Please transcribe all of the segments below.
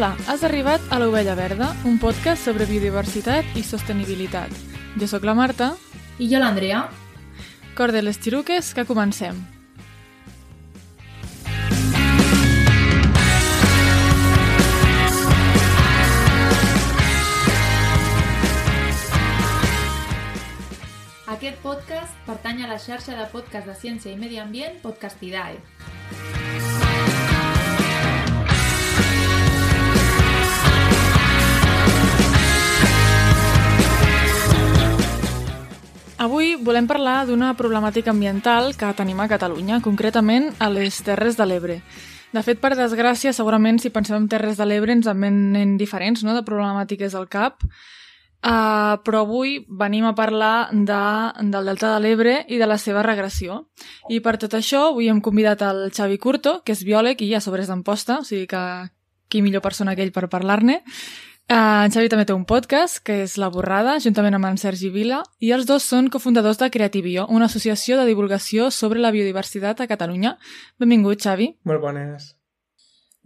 Hola, has arribat a l'Ovella Verda, un podcast sobre biodiversitat i sostenibilitat. Jo sóc la Marta. I jo l'Andrea. Cor de les xiruques, que comencem. Aquest podcast pertany a la xarxa de podcast de ciència i medi ambient Podcastidae. Avui volem parlar d'una problemàtica ambiental que tenim a Catalunya, concretament a les Terres de l'Ebre. De fet, per desgràcia, segurament si pensem en Terres de l'Ebre ens en venen diferents no?, de problemàtiques al cap, uh, però avui venim a parlar de, del Delta de l'Ebre i de la seva regressió. I per tot això, avui hem convidat el Xavi Curto, que és biòleg i ja sobres d'emposta, o sigui que qui millor persona que ell per parlar-ne, Uh, en Xavi també té un podcast, que és La Borrada, juntament amb en Sergi Vila, i els dos són cofundadors de Creativio, una associació de divulgació sobre la biodiversitat a Catalunya. Benvingut, Xavi. Molt bones.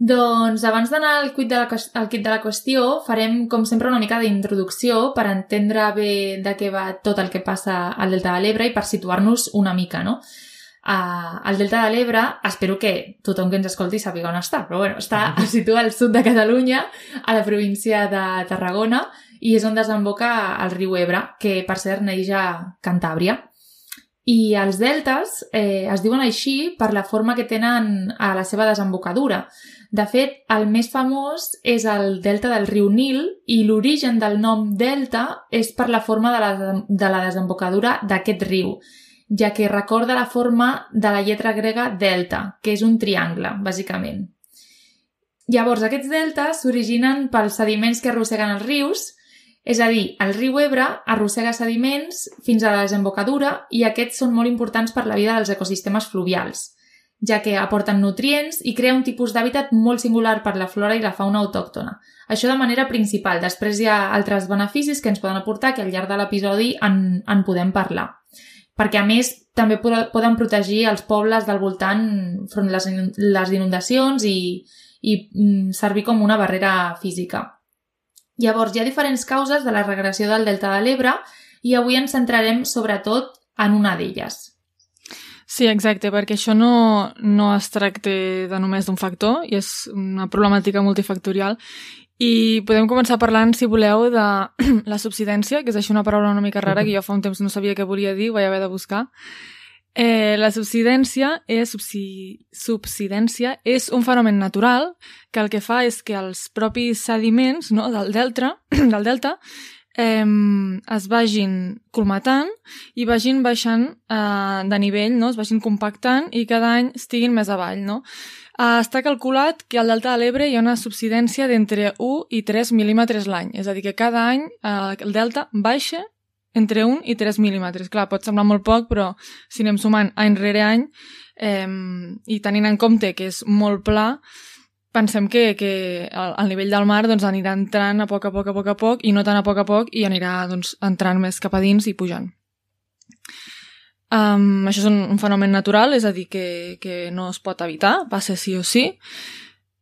Doncs abans d'anar al, quid de la, al quid de la qüestió, farem, com sempre, una mica d'introducció per entendre bé de què va tot el que passa al Delta de l'Ebre i per situar-nos una mica, no? Uh, el Delta de l'Ebre, espero que tothom que ens escolti sàpiga on està, però bueno, està, es situa al sud de Catalunya, a la província de Tarragona, i és on desemboca el riu Ebre, que per cert neix a Cantàbria. I els deltes eh, es diuen així per la forma que tenen a la seva desembocadura. De fet, el més famós és el delta del riu Nil i l'origen del nom delta és per la forma de la, de la desembocadura d'aquest riu ja que recorda la forma de la lletra grega delta, que és un triangle, bàsicament. Llavors, aquests deltes s'originen pels sediments que arrosseguen els rius, és a dir, el riu Ebre arrossega sediments fins a la desembocadura i aquests són molt importants per la vida dels ecosistemes fluvials, ja que aporten nutrients i crea un tipus d'hàbitat molt singular per la flora i la fauna autòctona. Això de manera principal. Després hi ha altres beneficis que ens poden aportar que al llarg de l'episodi en, en podem parlar perquè a més també poden protegir els pobles del voltant front les, les inundacions i, i mm, servir com una barrera física. Llavors, hi ha diferents causes de la regressió del Delta de l'Ebre i avui ens centrarem sobretot en una d'elles. Sí, exacte, perquè això no, no es tracta de només d'un factor i és una problemàtica multifactorial i podem començar parlant, si voleu, de la subsidència, que és això una paraula una mica rara que jo fa un temps no sabia què volia dir, ho vaig haver de buscar. Eh, la subsidència és, subsi, subsidència és un fenomen natural que el que fa és que els propis sediments no, del, delta, del delta eh, es vagin colmatant i vagin baixant eh, de nivell, no? es vagin compactant i cada any estiguin més avall. No? Uh, està calculat que al Delta de l'Ebre hi ha una subsidència d'entre 1 i 3 mil·límetres l'any. És a dir, que cada any uh, el Delta baixa entre 1 i 3 mil·límetres. Clar, pot semblar molt poc, però si anem sumant any rere any eh, i tenint en compte que és molt pla, pensem que, que el, el nivell del mar doncs, anirà entrant a poc a poc, a poc a poc, i no tan a poc a poc, i anirà doncs, entrant més cap a dins i pujant. Um, això és un, un fenomen natural, és a dir, que, que no es pot evitar, passa sí o sí.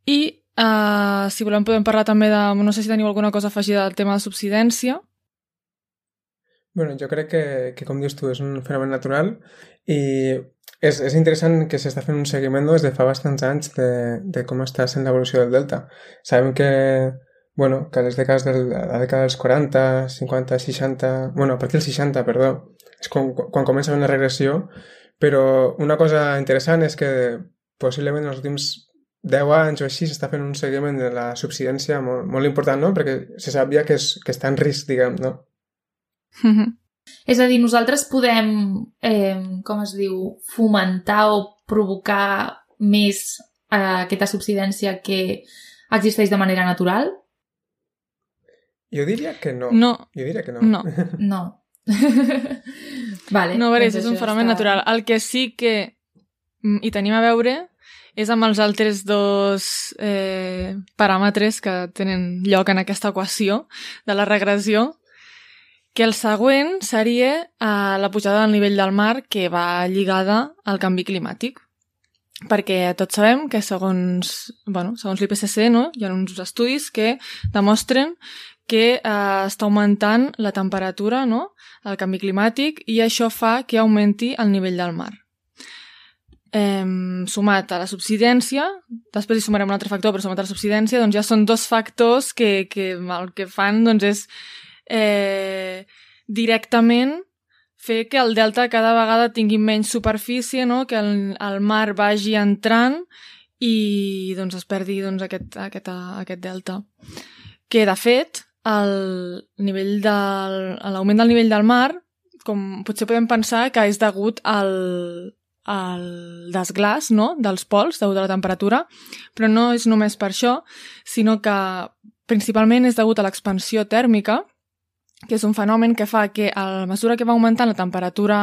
I uh, si volem podem parlar també de... No sé si teniu alguna cosa afegida del tema de subsidència. bueno, jo crec que, que, com dius tu, és un fenomen natural i és, és interessant que s'està fent un seguiment des de fa bastants anys de, de com està sent l'evolució del delta. Sabem que, bueno, que a les dècades del, la dècada dels 40, 50, 60... Bueno, a partir dels 60, perdó, és quan, quan comença una regressió, però una cosa interessant és que possiblement en els últims 10 anys o així s'està fent un seguiment de la subsidència molt, molt important, no? Perquè se sabia que, és, que està en risc, diguem, no? Mm -hmm. És a dir, nosaltres podem, eh, com es diu, fomentar o provocar més eh, aquesta subsidència que existeix de manera natural? Jo diria que no. No. Jo diria que no. No. no. vale, no, a veure, doncs és un fenomen està... natural. El que sí que mm, hi tenim a veure és amb els altres dos eh, paràmetres que tenen lloc en aquesta equació de la regressió, que el següent seria eh, la pujada del nivell del mar que va lligada al canvi climàtic. perquè tots sabem que segons, bueno, segons l'IPCC no? hi ha uns estudis que demostren que eh, està augmentant la temperatura, no? el canvi climàtic, i això fa que augmenti el nivell del mar. Eh, sumat a la subsidència, després hi sumarem un altre factor, però sumat a la subsidència, doncs ja són dos factors que, que el que fan doncs, és eh, directament fer que el delta cada vegada tingui menys superfície, no? que el, el mar vagi entrant i doncs, es perdi doncs, aquest, aquest, aquest delta. Que, de fet, el nivell del, l'augment del nivell del mar, com potser podem pensar que és degut al, al desglàs no? dels pols, degut a la temperatura, però no és només per això, sinó que principalment és degut a l'expansió tèrmica, que és un fenomen que fa que a mesura que va augmentant la temperatura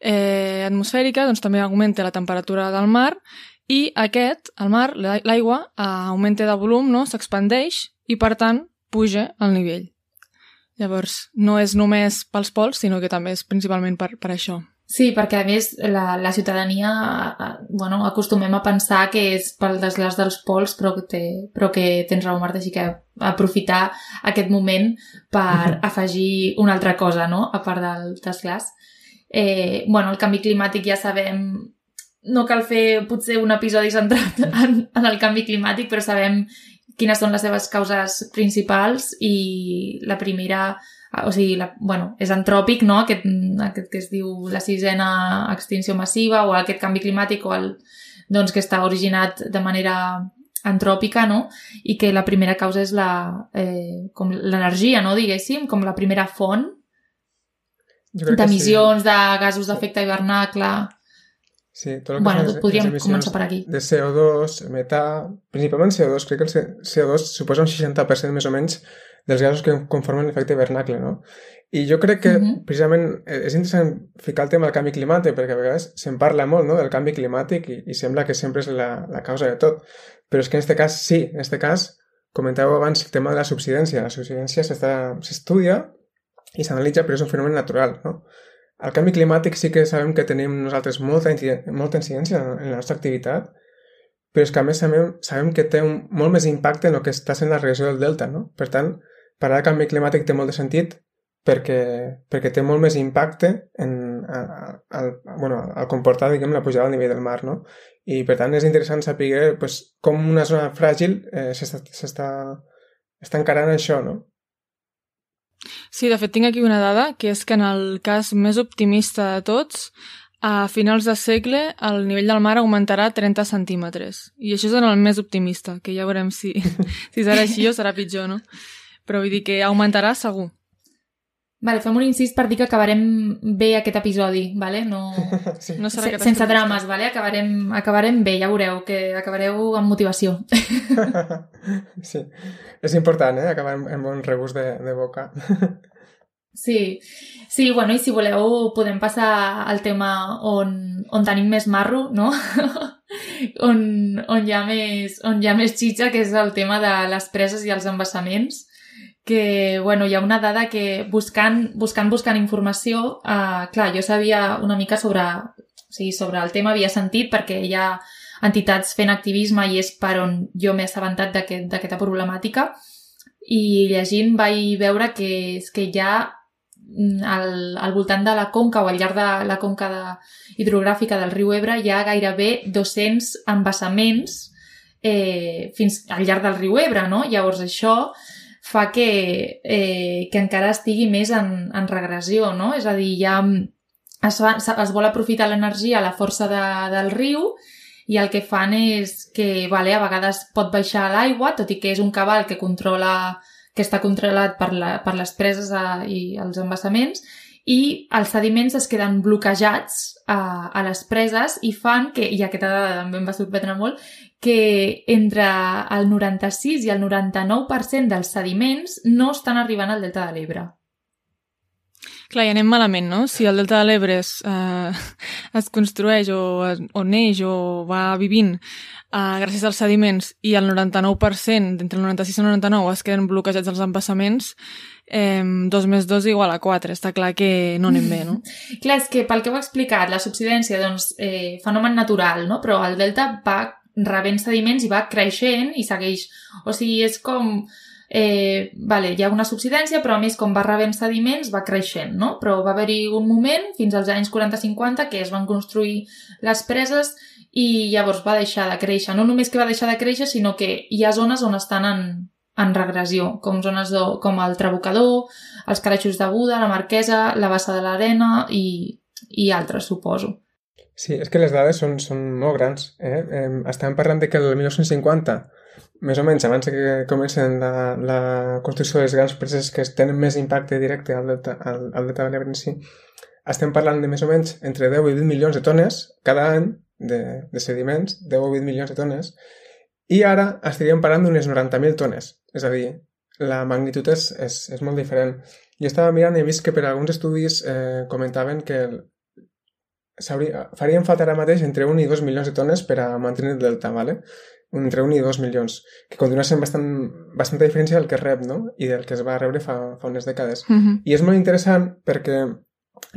eh, atmosfèrica, doncs també augmenta la temperatura del mar i aquest, el mar, l'aigua, eh, augmenta de volum, no? s'expandeix i, per tant, puja el nivell. Llavors, no és només pels pols, sinó que també és principalment per, per això. Sí, perquè a més la, la ciutadania bueno, acostumem a pensar que és pel desglàs dels pols però que, té, però que tens raó Marta, així que aprofitar aquest moment per afegir una altra cosa no? a part del desglàs. Eh, bueno, el canvi climàtic ja sabem no cal fer potser un episodi centrat en, en el canvi climàtic, però sabem quines són les seves causes principals i la primera o sigui, la, bueno, és antròpic, no?, aquest, aquest que es diu la sisena extinció massiva o aquest canvi climàtic o el, doncs, que està originat de manera antròpica, no? I que la primera causa és la, eh, com l'energia, no?, diguéssim, com la primera font d'emissions sí. de gasos d'efecte hivernacle... Sí, tot el que bueno, podríem començar per aquí. De CO2, metà... Principalment CO2, crec que el CO2 suposa un 60% més o menys dels gasos que conformen l'efecte hivernacle, no? I jo crec que, uh -huh. precisament, eh, és interessant ficar el tema del canvi climàtic, perquè a vegades se'n parla molt, no?, del canvi climàtic i, i sembla que sempre és la, la causa de tot. Però és que en aquest cas, sí, en aquest cas, comentàveu abans el tema de la subsidència. La subsidència s'estudia i s'analitza, però és un fenomen natural, no? El canvi climàtic sí que sabem que tenim nosaltres molta, molta incidència en la nostra activitat, però és que a més sabem, sabem que té un, molt més impacte en el que està sent la regressió del delta, no? Per tant, parlar de canvi climàtic té molt de sentit perquè, perquè té molt més impacte en, al, bueno, al comportar diguem, la pujada del nivell del mar. No? I per tant és interessant saber pues, com una zona fràgil eh, s'està està encarant això. No? Sí, de fet tinc aquí una dada, que és que en el cas més optimista de tots, a finals de segle el nivell del mar augmentarà 30 centímetres. I això és en el més optimista, que ja veurem si, si serà així o serà pitjor, no? Però vull dir que augmentarà segur. Vale, fem un incís per dir que acabarem bé aquest episodi, vale? No, sí. no serà Se, sense drames, vale? Acabarem, acabarem bé, ja veureu, que acabareu amb motivació. sí, és important, eh? Acabar amb, amb un regust de, de boca. Sí, sí, bueno, i si voleu podem passar al tema on, on tenim més marro, no? on, on, hi ha més, on hi ha més xitxa, que és el tema de les preses i els embassaments que, bueno, hi ha una dada que buscant, buscant, buscant informació, eh, clar, jo sabia una mica sobre, o sigui, sobre el tema, havia sentit perquè hi ha entitats fent activisme i és per on jo m'he assabentat d'aquesta problemàtica i llegint vaig veure que, és que ha mm, al, al voltant de la conca o al llarg de la conca de, hidrogràfica del riu Ebre hi ha gairebé 200 embassaments eh, fins al llarg del riu Ebre, no? Llavors això fa que, eh, que encara estigui més en, en regressió, no? És a dir, ja es, fa, es vol aprofitar l'energia, la força de, del riu, i el que fan és que vale, a vegades pot baixar l'aigua, tot i que és un cabal que controla que està controlat per, la, per les preses a, eh, i els embassaments, i els sediments es queden bloquejats a, a les preses i fan que, i aquesta dada també em va sorprendre molt, que entre el 96 i el 99% dels sediments no estan arribant al delta de l'Ebre. Clar, i anem malament, no? Si el Delta de l'Ebre es, eh, es construeix o, o neix o va vivint eh, gràcies als sediments i el 99%, d'entre el 96 i el 99, es queden bloquejats els embassaments, eh, 2 més 2 igual a 4. Està clar que no anem bé, no? clar, és que pel que heu explicat, la subsidència, doncs, eh, fenomen natural, no? Però el delta va rebent sediments i va creixent i segueix... O sigui, és com eh, vale, hi ha una subsidència, però a més, com va rebent sediments, va creixent, no? Però va haver-hi un moment, fins als anys 40-50, que es van construir les preses i llavors va deixar de créixer. No només que va deixar de créixer, sinó que hi ha zones on estan en, en regressió, com zones de, com el Trabucador, els Careixos de Buda, la Marquesa, la Bassa de l'Arena i, i altres, suposo. Sí, és que les dades són, són molt grans. Eh? eh estem parlant de que el 1950 més o menys abans que comencen la, la construcció de les grans preses que tenen més impacte directe al delta, al, al delta de l'Ebre en si, estem parlant de més o menys entre 10 i 20 milions de tones cada any de, de sediments, 10 o 20 milions de tones, i ara estaríem parlant d'unes 90.000 tones. És a dir, la magnitud és, és, és molt diferent. Jo estava mirant i he vist que per alguns estudis eh, comentaven que farien falta ara mateix entre 1 i 2 milions de tones per a mantenir el delta, ¿vale? entre 1 i 2 milions, que continua sent bastant, bastanta diferència del que rep, no? I del que es va rebre fa, fa unes dècades. Uh -huh. I és molt interessant perquè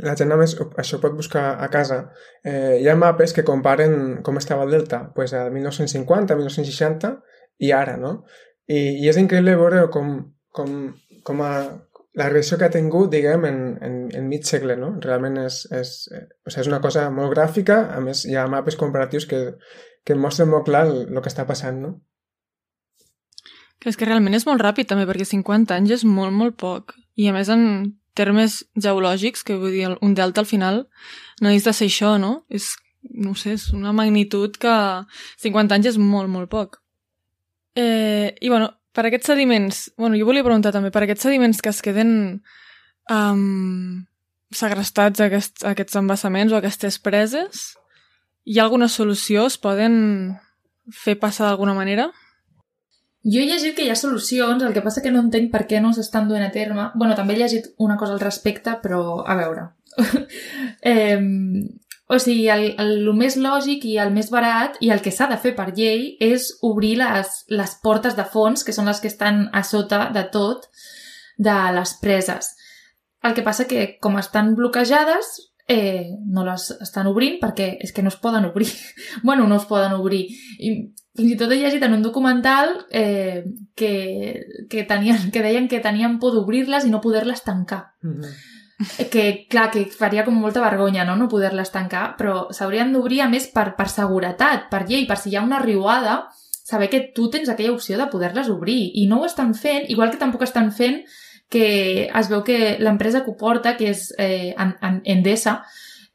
la gent a més això pot buscar a casa. Eh, hi ha mapes que comparen com estava el delta pues, a 1950, 1960 i ara, no? I, i és increïble veure com, com, com a, la reacció que ha tingut, diguem, en, en, en mig segle, no? Realment és, és, o és una cosa molt gràfica, a més hi ha mapes comparatius que, que mostra molt clar el, el que està passant, no? Que és que realment és molt ràpid també, perquè 50 anys és molt, molt poc. I a més en termes geològics, que vull dir, un delta al final no és de ser això, no? És, no sé, és una magnitud que 50 anys és molt, molt poc. Eh, I bueno, per aquests sediments, bueno, jo volia preguntar també, per aquests sediments que es queden um, segrestats a aquests, embassaments o aquestes preses, hi ha alguna solució? Es poden fer passar d'alguna manera? Jo he llegit que hi ha solucions, el que passa que no entenc per què no s'estan duent a terme. bueno, també he llegit una cosa al respecte, però a veure. eh, o sigui, el, el, el més lògic i el més barat i el que s'ha de fer per llei és obrir les, les portes de fons, que són les que estan a sota de tot, de les preses. El que passa que, com estan bloquejades, eh, no les estan obrint perquè és que no es poden obrir. bueno, no es poden obrir. I fins i tot he llegit en un documental eh, que, que, tenien, que deien que tenien por d'obrir-les i no poder-les tancar. Mm -hmm. Que, clar, que faria com molta vergonya, no?, no poder-les tancar, però s'haurien d'obrir, a més, per, per seguretat, per llei, per si hi ha una riuada, saber que tu tens aquella opció de poder-les obrir. I no ho estan fent, igual que tampoc estan fent que es veu que l'empresa que ho porta, que és eh, Endesa,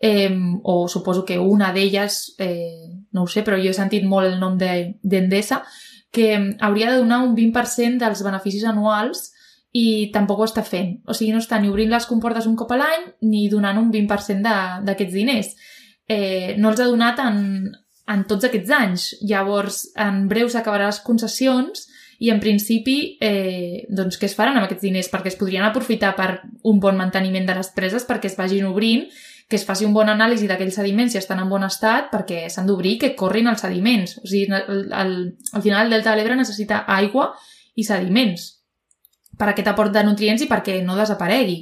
eh, o suposo que una d'elles, eh, no ho sé, però jo he sentit molt el nom d'Endesa, de, que hauria de donar un 20% dels beneficis anuals i tampoc ho està fent. O sigui, no està ni obrint les comportes un cop a l'any ni donant un 20% d'aquests diners. Eh, no els ha donat en, en tots aquests anys. Llavors, en breu s'acabarà les concessions i en principi, eh, doncs què es faran amb aquests diners? Perquè es podrien aprofitar per un bon manteniment de les preses perquè es vagin obrint, que es faci un bon anàlisi d'aquells sediments si estan en bon estat perquè s'han d'obrir que corrin els sediments. O sigui, el, el, al final el delta de l'Ebre necessita aigua i sediments per aquest aport de nutrients i perquè no desaparegui.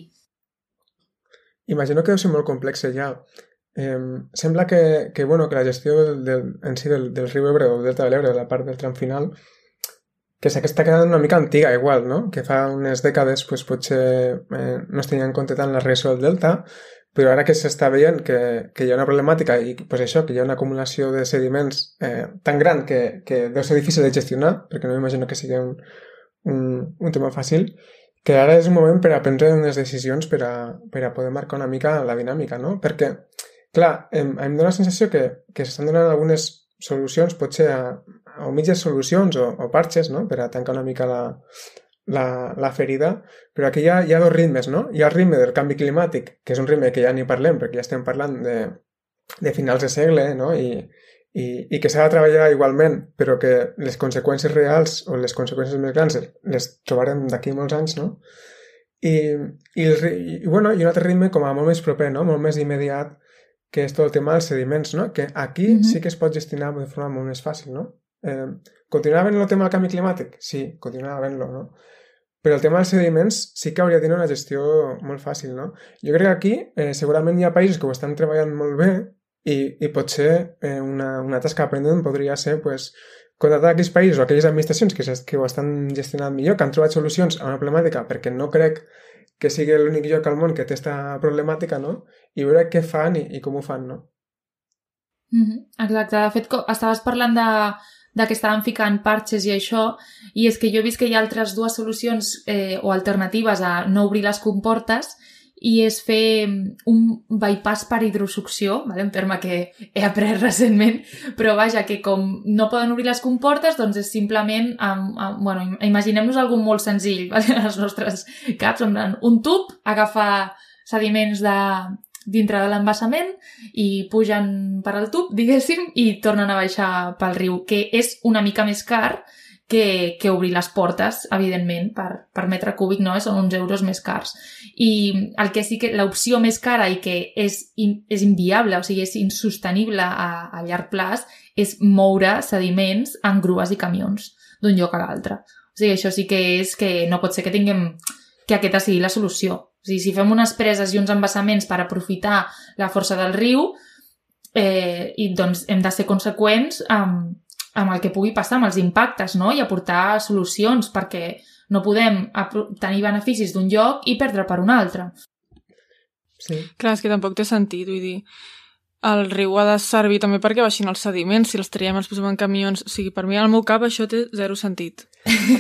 Imagino que deu ser molt complex ja. Eh, sembla que, que, bueno, que la gestió del, del, en si del, del riu Ebre o del delta de l'Ebre, la part del tram final, que sé que està quedant una mica antiga igual, no? Que fa unes dècades pues, potser eh, no es tenia en compte tant la regressió del delta, però ara que s'està veient que, que hi ha una problemàtica i pues, això, que hi ha una acumulació de sediments eh, tan gran que, que deu ser difícil de gestionar, perquè no m'imagino que sigui un, un, un tema fàcil, que ara és un moment per a prendre unes decisions per a, per a poder marcar una mica la dinàmica, no? Perquè, clar, em, em dóna la sensació que, que s'estan donant algunes solucions, potser a, o mitges solucions o, o parxes, no?, per a tancar una mica la, la, la ferida, però aquí hi ha, hi ha dos ritmes, no? Hi ha el ritme del canvi climàtic, que és un ritme que ja ni parlem, perquè ja estem parlant de, de finals de segle, no?, i, i, i que s'ha de treballar igualment, però que les conseqüències reals o les conseqüències més grans les trobarem d'aquí molts anys, no? I, i, el, i, bueno, i un altre ritme com a molt més proper, no? molt més immediat, que és tot el tema dels sediments, no? que aquí mm -hmm. sí que es pot gestionar de forma molt més fàcil. No? Eh, continuar havent el tema del canvi climàtic? Sí, continuar havent-lo, no? Però el tema dels sediments sí que hauria de tenir una gestió molt fàcil, no? Jo crec que aquí eh, segurament hi ha països que ho estan treballant molt bé i, i potser eh, una, una tasca pendent podria ser pues, contractar aquells països o aquelles administracions que, que ho estan gestionant millor, que han trobat solucions a una problemàtica, perquè no crec que sigui l'únic lloc al món que té aquesta problemàtica, no? I veure què fan i, i com ho fan, no? Mm -hmm. Exacte. De fet, estaves parlant de, de que estaven ficant parxes i això, i és que jo he vist que hi ha altres dues solucions eh, o alternatives a no obrir les comportes i és fer un bypass per hidrosucció, vale? un terme que he après recentment, però vaja, que com no poden obrir les comportes, doncs és simplement, um, um, bueno, imaginem-nos algú molt senzill vale? als nostres caps, un tub, agafar sediments de, dintre de l'embassament i pugen per al tub, diguéssim, i tornen a baixar pel riu, que és una mica més car, que, que obrir les portes, evidentment, per, per metre cúbic no? són uns euros més cars. I el que sí que l'opció més cara i que és, in, és inviable, o sigui, és insostenible a, a llarg plaç, és moure sediments en grues i camions d'un lloc a l'altre. O sigui, això sí que és que no pot ser que tinguem que aquesta sigui la solució. O sigui, si fem unes preses i uns embassaments per aprofitar la força del riu, eh, i doncs hem de ser conseqüents amb, amb el que pugui passar, amb els impactes, no? I aportar solucions, perquè no podem tenir beneficis d'un lloc i perdre per un altre. Sí. Clar, és que tampoc té sentit, vull dir, el riu ha de servir també perquè baixin els sediments, si els traiem els posem en camions, o sigui, per mi al meu cap això té zero sentit,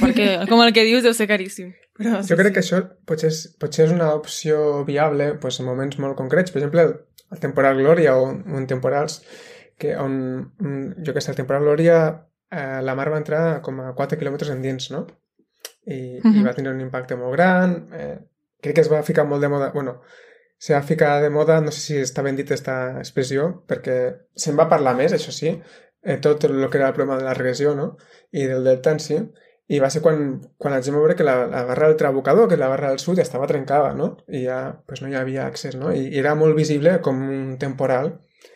perquè com el que dius deu ser caríssim. Però, sí, jo crec sí. que això potser és, potser és una opció viable pues, en moments molt concrets, per exemple, el temporal Glòria o, en temporals que on, mm, jo que sé, el temporal Glòria, eh, la mar va entrar com a 4 quilòmetres endins, no? I, uh -huh. i va tenir un impacte molt gran. Eh, crec que es va ficar molt de moda... bueno, se va ficar de moda, no sé si està ben dit aquesta expressió, perquè se'n va parlar més, això sí, eh, tot el que era el problema de la regressió, no? I del delta en si. I va ser quan, quan ens vam veure que la, la barra del Trabucador, que la barra del sud, estava trencada, no? I ja pues, no hi havia accés, no? I, i era molt visible com un temporal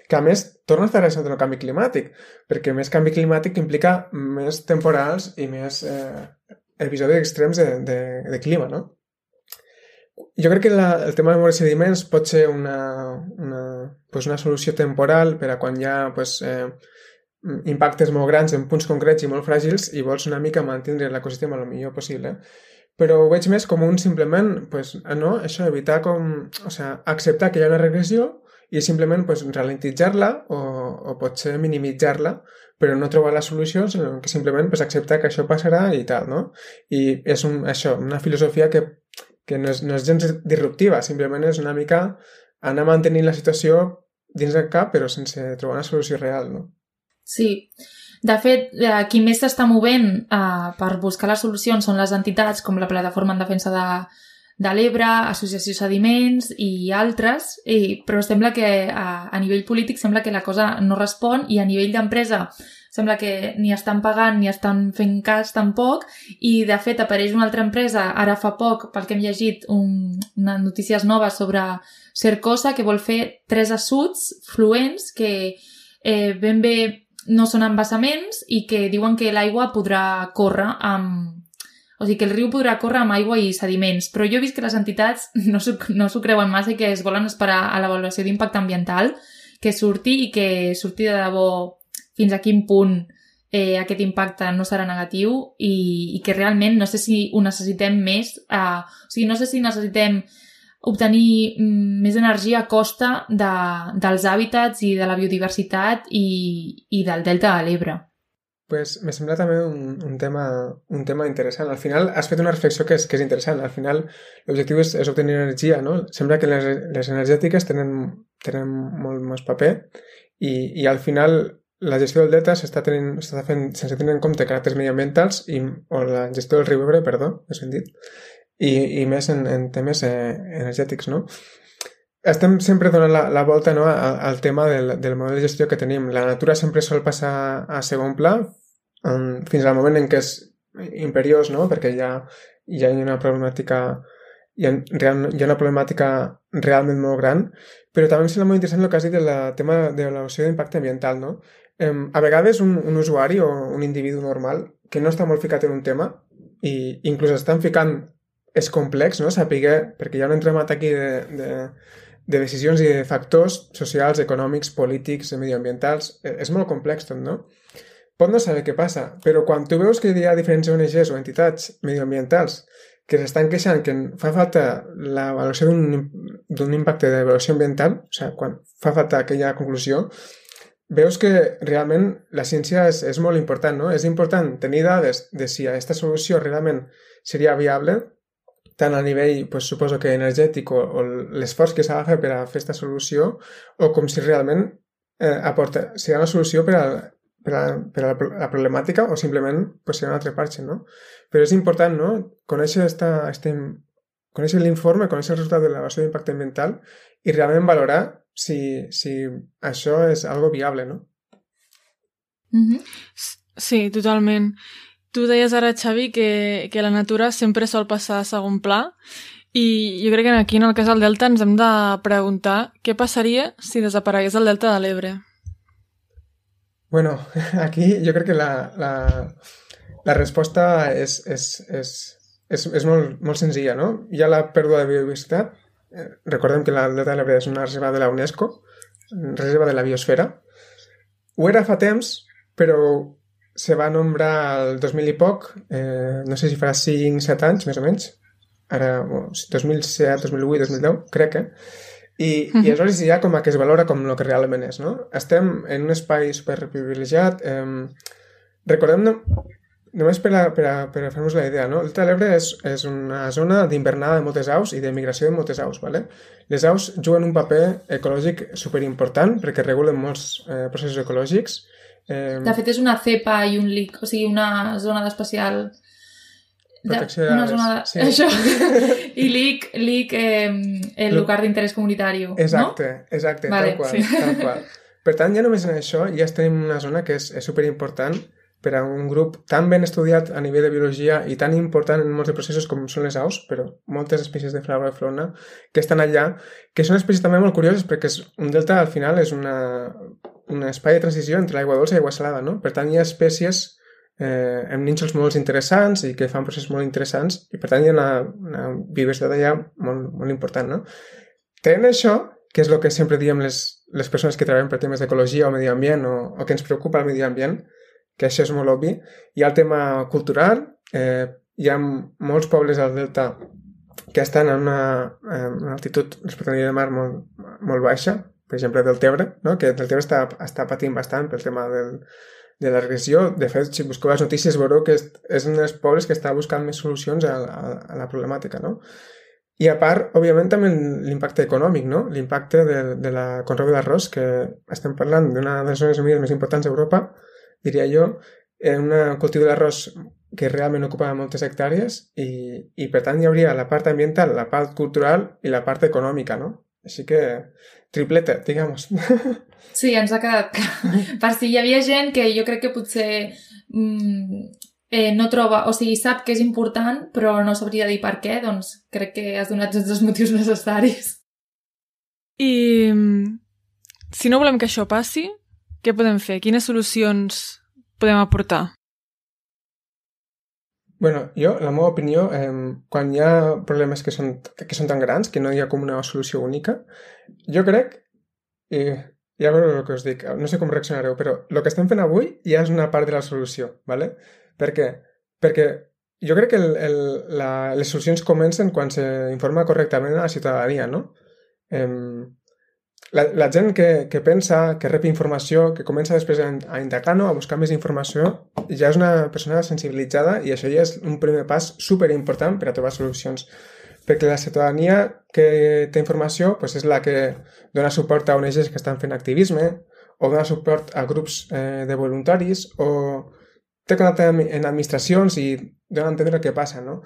que a més torna a estar relacionat amb el canvi climàtic, perquè més canvi climàtic implica més temporals i més eh, episodis extrems de, de, de clima, no? Jo crec que la, el tema de moure sediments pot ser una, una, pues una solució temporal per a quan hi ha pues, eh, impactes molt grans en punts concrets i molt fràgils i vols una mica mantenir l'ecosistema el millor possible. Però ho veig més com un simplement, pues, no, això, evitar com... O sigui, acceptar que hi ha una regressió i simplement pues, ralentitzar-la o, o potser minimitzar-la, però no trobar la solució, sinó que simplement pues, acceptar que això passarà i tal, no? I és un, això, una filosofia que, que no, és, no és gens disruptiva, simplement és una mica anar mantenint la situació dins del cap, però sense trobar una solució real, no? Sí. De fet, eh, qui més s'està movent eh, per buscar les solucions són les entitats com la Plataforma en Defensa de, de l'Ebre, Associació Sediments i altres, i, però sembla que a, a nivell polític sembla que la cosa no respon i a nivell d'empresa sembla que ni estan pagant ni estan fent cas tampoc i de fet apareix una altra empresa ara fa poc, pel que hem llegit un, unes notícies noves sobre Cercosa que vol fer tres assuts fluents que eh, ben bé no són embassaments i que diuen que l'aigua podrà córrer amb, o sigui que el riu podrà córrer amb aigua i sediments, però jo he vist que les entitats no s'ho no creuen massa i que es volen esperar a l'avaluació d'impacte ambiental que surti i que surti de debò fins a quin punt eh, aquest impacte no serà negatiu i, i que realment no sé si ho necessitem més, eh, o sigui, no sé si necessitem obtenir mm, més energia a costa de, dels hàbitats i de la biodiversitat i, i del delta de l'Ebre pues me sembla també un, un, tema, un tema interessant. Al final has fet una reflexió que és, que és interessant. Al final l'objectiu és, és obtenir energia, no? Sembla que les, les energètiques tenen, tenen molt més paper i, i al final la gestió del delta s'està fent sense tenir en compte caràcters mediambientals i, o la gestió del riu Ebre, perdó, més ben dit, i, i més en, en temes eh, energètics, no? estem sempre donant la, la volta no, al, tema del, del model de gestió que tenim. La natura sempre sol passar a segon pla um, fins al moment en què és imperiós, no? perquè ja, ja hi ha una problemàtica hi ha, hi ha una problemàtica realment molt gran, però també em sembla molt interessant el que has dit del tema de l'avaluació d'impacte ambiental, no? Eh, a vegades un, un usuari o un individu normal que no està molt ficat en un tema i inclús estan ficant és complex, no? Saber, perquè hi ha un entremat aquí de, de, de decisions i de factors socials, econòmics, polítics, medioambientals. E, és molt complex tot, no? Pot no saber què passa, però quan tu veus que hi ha diferents ONGs o entitats medioambientals que s'estan queixant que fa falta l'avaluació d'un impacte d'avaluació ambiental, o sigui, quan fa falta aquella conclusió, veus que realment la ciència és, és molt important, no? És important tenir dades de si aquesta solució realment seria viable, tant a nivell, pues, suposo que energètic o, o l'esforç que s'ha de fer per a fer aquesta solució, o com si realment eh, aporta, serà una solució per a, per a, per a la, la problemàtica o simplement pues, serà una altra part, no? Però és important, no?, conèixer, esta, este, conèixer l'informe, conèixer el resultat de l'avaluació d'impacte ambiental i realment valorar si, si això és algo viable, no? Mm -hmm. Sí, totalment. Tu deies ara, Xavi, que, que la natura sempre sol passar a segon pla i jo crec que aquí, en el cas del Delta, ens hem de preguntar què passaria si desaparegués el Delta de l'Ebre. Bueno, aquí jo crec que la, la, la resposta és, és, és, és, és molt, molt senzilla, no? Hi ha la pèrdua de biodiversitat. Eh, recordem que la Delta de l'Ebre és una reserva de la UNESCO, reserva de la biosfera. Ho era fa temps, però se va nombrar el 2000 i poc, eh, no sé si farà 5-7 anys, més o menys, ara, 2007, 2008, 2010, crec, eh? I, uh -huh. i aleshores ja com a que es valora com el que realment és, no? Estem en un espai superprivilegiat, eh, recordem, no, només per a, per a, per a fer-nos la idea, no? El de l'Ebre és, és una zona d'invernada de moltes aus i de migració de moltes aus, ¿vale? Les aus juguen un paper ecològic superimportant perquè regulen molts eh, processos ecològics, Eh... De fet, és una cepa i un lic, o sigui, una zona d'especial... Protecció de... Una zona de... Sí. Això. I l'IC, l'IC eh, el lugar d'interès comunitari, exacte, no? Exacte, vale, tal qual, sí. tal qual. Per tant, ja només en això ja tenim una zona que és, és superimportant per a un grup tan ben estudiat a nivell de biologia i tan important en molts de processos com són les aus, però moltes espècies de flora i fauna que estan allà, que són espècies també molt curioses perquè és, un delta al final és una, un espai de transició entre l'aigua dolça i l'aigua salada, no? Per tant, hi ha espècies eh, amb nínxols molt interessants i que fan processos molt interessants i per tant hi ha una, una biodiversitat allà molt, molt important, no? Tenint això, que és el que sempre diem les, les persones que treballem per temes d'ecologia o medi ambient o, o que ens preocupa el medi ambient, que això és molt obvi. Hi ha el tema cultural, eh, hi ha molts pobles al Delta que estan en una, en una altitud respecte a de mar molt, molt baixa, per exemple, del Tebre, no? que el Tebre està, està patint bastant pel tema del, de la regressió. De fet, si busqueu les notícies veureu que és, és un dels pobles que està buscant més solucions a, a, a la problemàtica, no? I a part, òbviament, també l'impacte econòmic, no? L'impacte de, de la conreu d'arròs, que estem parlant d'una de les zones humides més importants d'Europa, diria jo, en un cultiu d'arròs que realment ocupa moltes hectàrees i, i per tant hi hauria la part ambiental, la part cultural i la part econòmica, no? Així que tripleta, digamos. Sí, ens ha quedat clar. Per si hi havia gent que jo crec que potser mm, eh, no troba, o sigui, sap que és important, però no sabria dir per què, doncs crec que has donat tots els motius necessaris. I si no volem que això passi, què podem fer? Quines solucions podem aportar? Bueno, jo, la meva opinió, eh, quan hi ha problemes que són, que són tan grans, que no hi ha com una solució única, jo crec, i ja veureu el que us dic, no sé com reaccionareu, però el que estem fent avui ja és una part de la solució, ¿vale? Per què? Perquè jo crec que el, el, la, les solucions comencen quan s'informa correctament a la ciutadania, no? Eh, la, la gent que, que pensa, que rep informació, que comença després a, a indagar, no? a buscar més informació, ja és una persona sensibilitzada i això ja és un primer pas super important per a trobar solucions. Perquè la ciutadania que té informació pues, és la que dona suport a ONGs que estan fent activisme o dona suport a grups eh, de voluntaris o té contacte en administracions i dona a entendre que passa, no?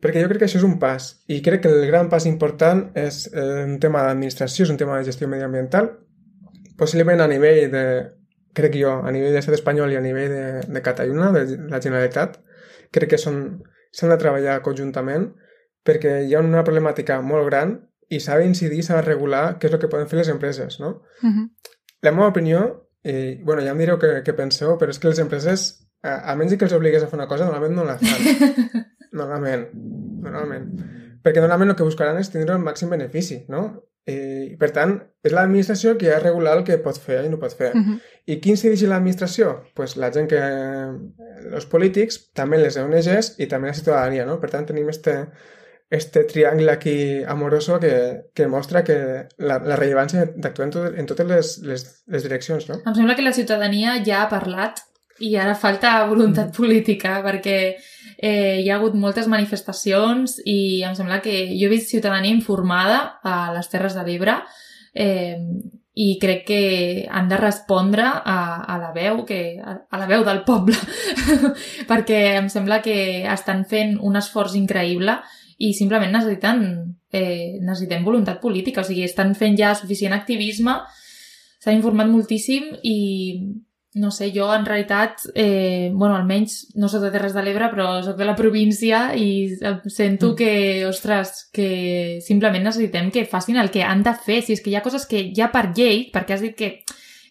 Perquè jo crec que això és un pas, i crec que el gran pas important és eh, un tema d'administració, és un tema de gestió mediambiental, possiblement a nivell de, crec jo, a nivell de l'estat espanyol i a nivell de, de Catalunya, de la Generalitat, crec que s'han de treballar conjuntament perquè hi ha una problemàtica molt gran i s'ha d'incidir, s'ha de regular què és el que poden fer les empreses, no? Uh -huh. La meva opinió, i, bueno, ja em direu què, què penseu, però és que les empreses, a, a menys que els obligues a fer una cosa, normalment no la fan. normalment. Normalment. Perquè normalment el que buscaran és tindre el màxim benefici, no? I, per tant, és l'administració qui ha de regular el que pot fer i no pot fer. Uh -huh. I qui incideix l'administració? Pues la gent que... els polítics, també les ONGs i també la ciutadania, no? Per tant, tenim este, este triangle aquí amoroso que, que mostra que la, la rellevància d'actuar en, tot, en totes les, les, les direccions, no? Em sembla que la ciutadania ja ha parlat i ara falta voluntat política perquè eh, hi ha hagut moltes manifestacions i em sembla que jo he vist ciutadania informada a les Terres de l'Ebre eh, i crec que han de respondre a, a la veu que, a, a la veu del poble perquè em sembla que estan fent un esforç increïble i simplement necessiten eh, necessitem voluntat política, o sigui, estan fent ja suficient activisme, s'ha informat moltíssim i no sé, jo en realitat, eh, bueno, almenys no sóc de Terres de l'Ebre, però sóc de la província i sento mm. que, ostres, que simplement necessitem que facin el que han de fer. Si és que hi ha coses que ja per llei, perquè has dit que,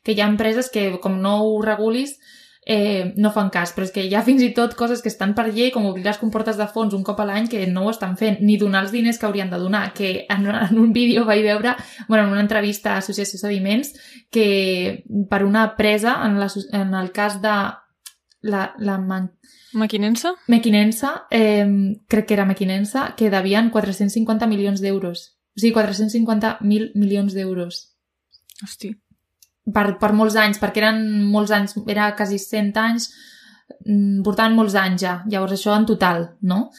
que hi ha empreses que com no ho regulis, eh, no fan cas, però és que hi ha fins i tot coses que estan per llei, com obrir les comportes de fons un cop a l'any, que no ho estan fent, ni donar els diners que haurien de donar, que en, en un vídeo vaig veure, bueno, en una entrevista a Associació Sediments, que per una presa, en, la, en el cas de la, la man... Maquinensa? Mequinensa, eh, crec que era Mequinensa, que devien 450 milions d'euros. O sigui, 450.000 milions d'euros. Hosti per, per molts anys, perquè eren molts anys, era quasi 100 anys, mm, portaven molts anys ja, llavors això en total, no?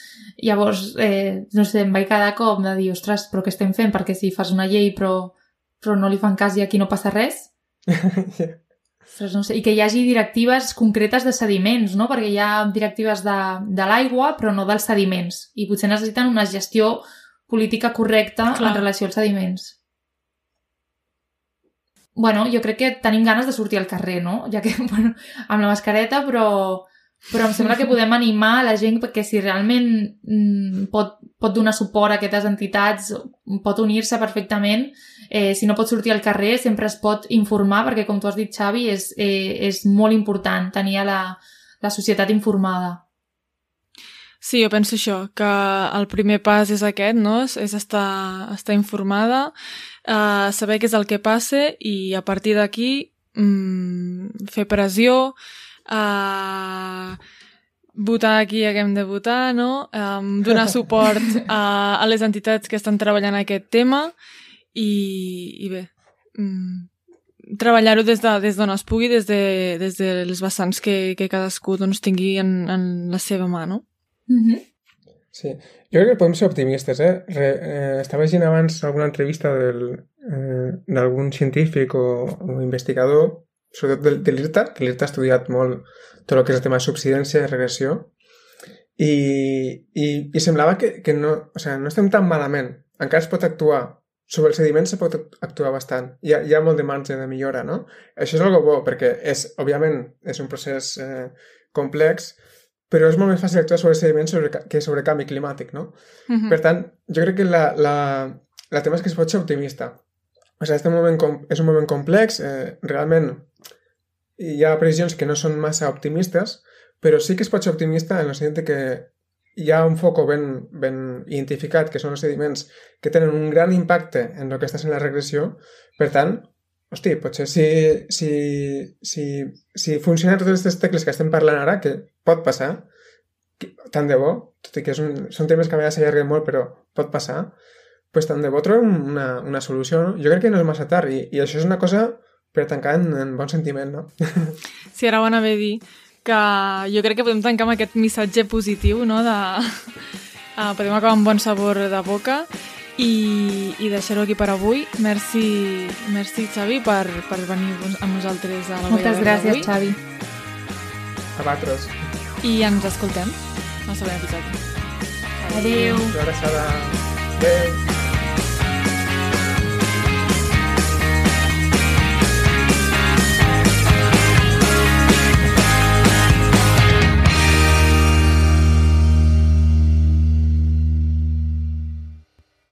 Llavors, eh, no sé, em vaig quedar com de dir, ostres, però què estem fent? Perquè si fas una llei però, però no li fan cas i aquí no passa res... Ostres, no sé, I que hi hagi directives concretes de sediments, no? Perquè hi ha directives de, de l'aigua però no dels sediments i potser necessiten una gestió política correcta Clar. en relació als sediments bueno, jo crec que tenim ganes de sortir al carrer, no? Ja que, bueno, amb la mascareta, però, però em sembla que podem animar la gent perquè si realment mm, pot, pot donar suport a aquestes entitats, pot unir-se perfectament, eh, si no pot sortir al carrer sempre es pot informar perquè, com tu has dit, Xavi, és, eh, és molt important tenir la, la societat informada. Sí, jo penso això, que el primer pas és aquest, no? És estar, estar informada, uh, saber què és el que passa i a partir d'aquí um, fer pressió, uh, votar aquí que hem de votar, no? Um, donar suport a, a les entitats que estan treballant aquest tema i, i bé, um, treballar-ho des d'on de, des es pugui, des de, des de les vessants que, que cadascú doncs, tingui en, en la seva mà, no? Mm -hmm. Sí, jo crec que podem ser optimistes, eh? Re, eh estava llegint abans alguna entrevista d'algun eh, científic o, o investigador, sobretot de, de l'IRTA, que l'IRTA ha estudiat molt tot el que és el tema de subsidència i regressió, i, i, i semblava que, que no, o sigui, no estem tan malament. Encara es pot actuar. Sobre els sediments se pot actuar bastant. Hi ha, hi ha molt de marge de millora, no? Això és algo bo, perquè és, òbviament, és un procés eh, complex, però és molt més fàcil actuar sobre sediments sobre, que sobre canvi climàtic, no? Uh -huh. Per tant, jo crec que la, la, la tema és que es pot ser optimista. O sigui, este moment com, és un moment complex, eh, realment hi ha previsions que no són massa optimistes, però sí que es pot ser optimista en el sentit que hi ha un foc ben, ben identificat, que són els sediments que tenen un gran impacte en el que està sent la regressió. Per tant, hosti, potser si, si, si, si funcionen totes aquestes tecles que estem parlant ara, que pot passar, que, tant de bo, tot i que és un, són temes que a vegades s'allarguen molt, però pot passar, pues tant de bo trobem una, una solució, no? Jo crec que no és massa tard i, i això és una cosa per tancar en, en bon sentiment, no? Sí, ara ho anava a dir que jo crec que podem tancar amb aquest missatge positiu, no?, de... Uh, podem acabar amb bon sabor de boca i, i deixar-ho aquí per avui. Merci, merci Xavi, per, per venir amb nosaltres a la Moltes gràcies, Xavi. A vosaltres. I ens escoltem al següent episodi. Adéu. Una abraçada. Adéu.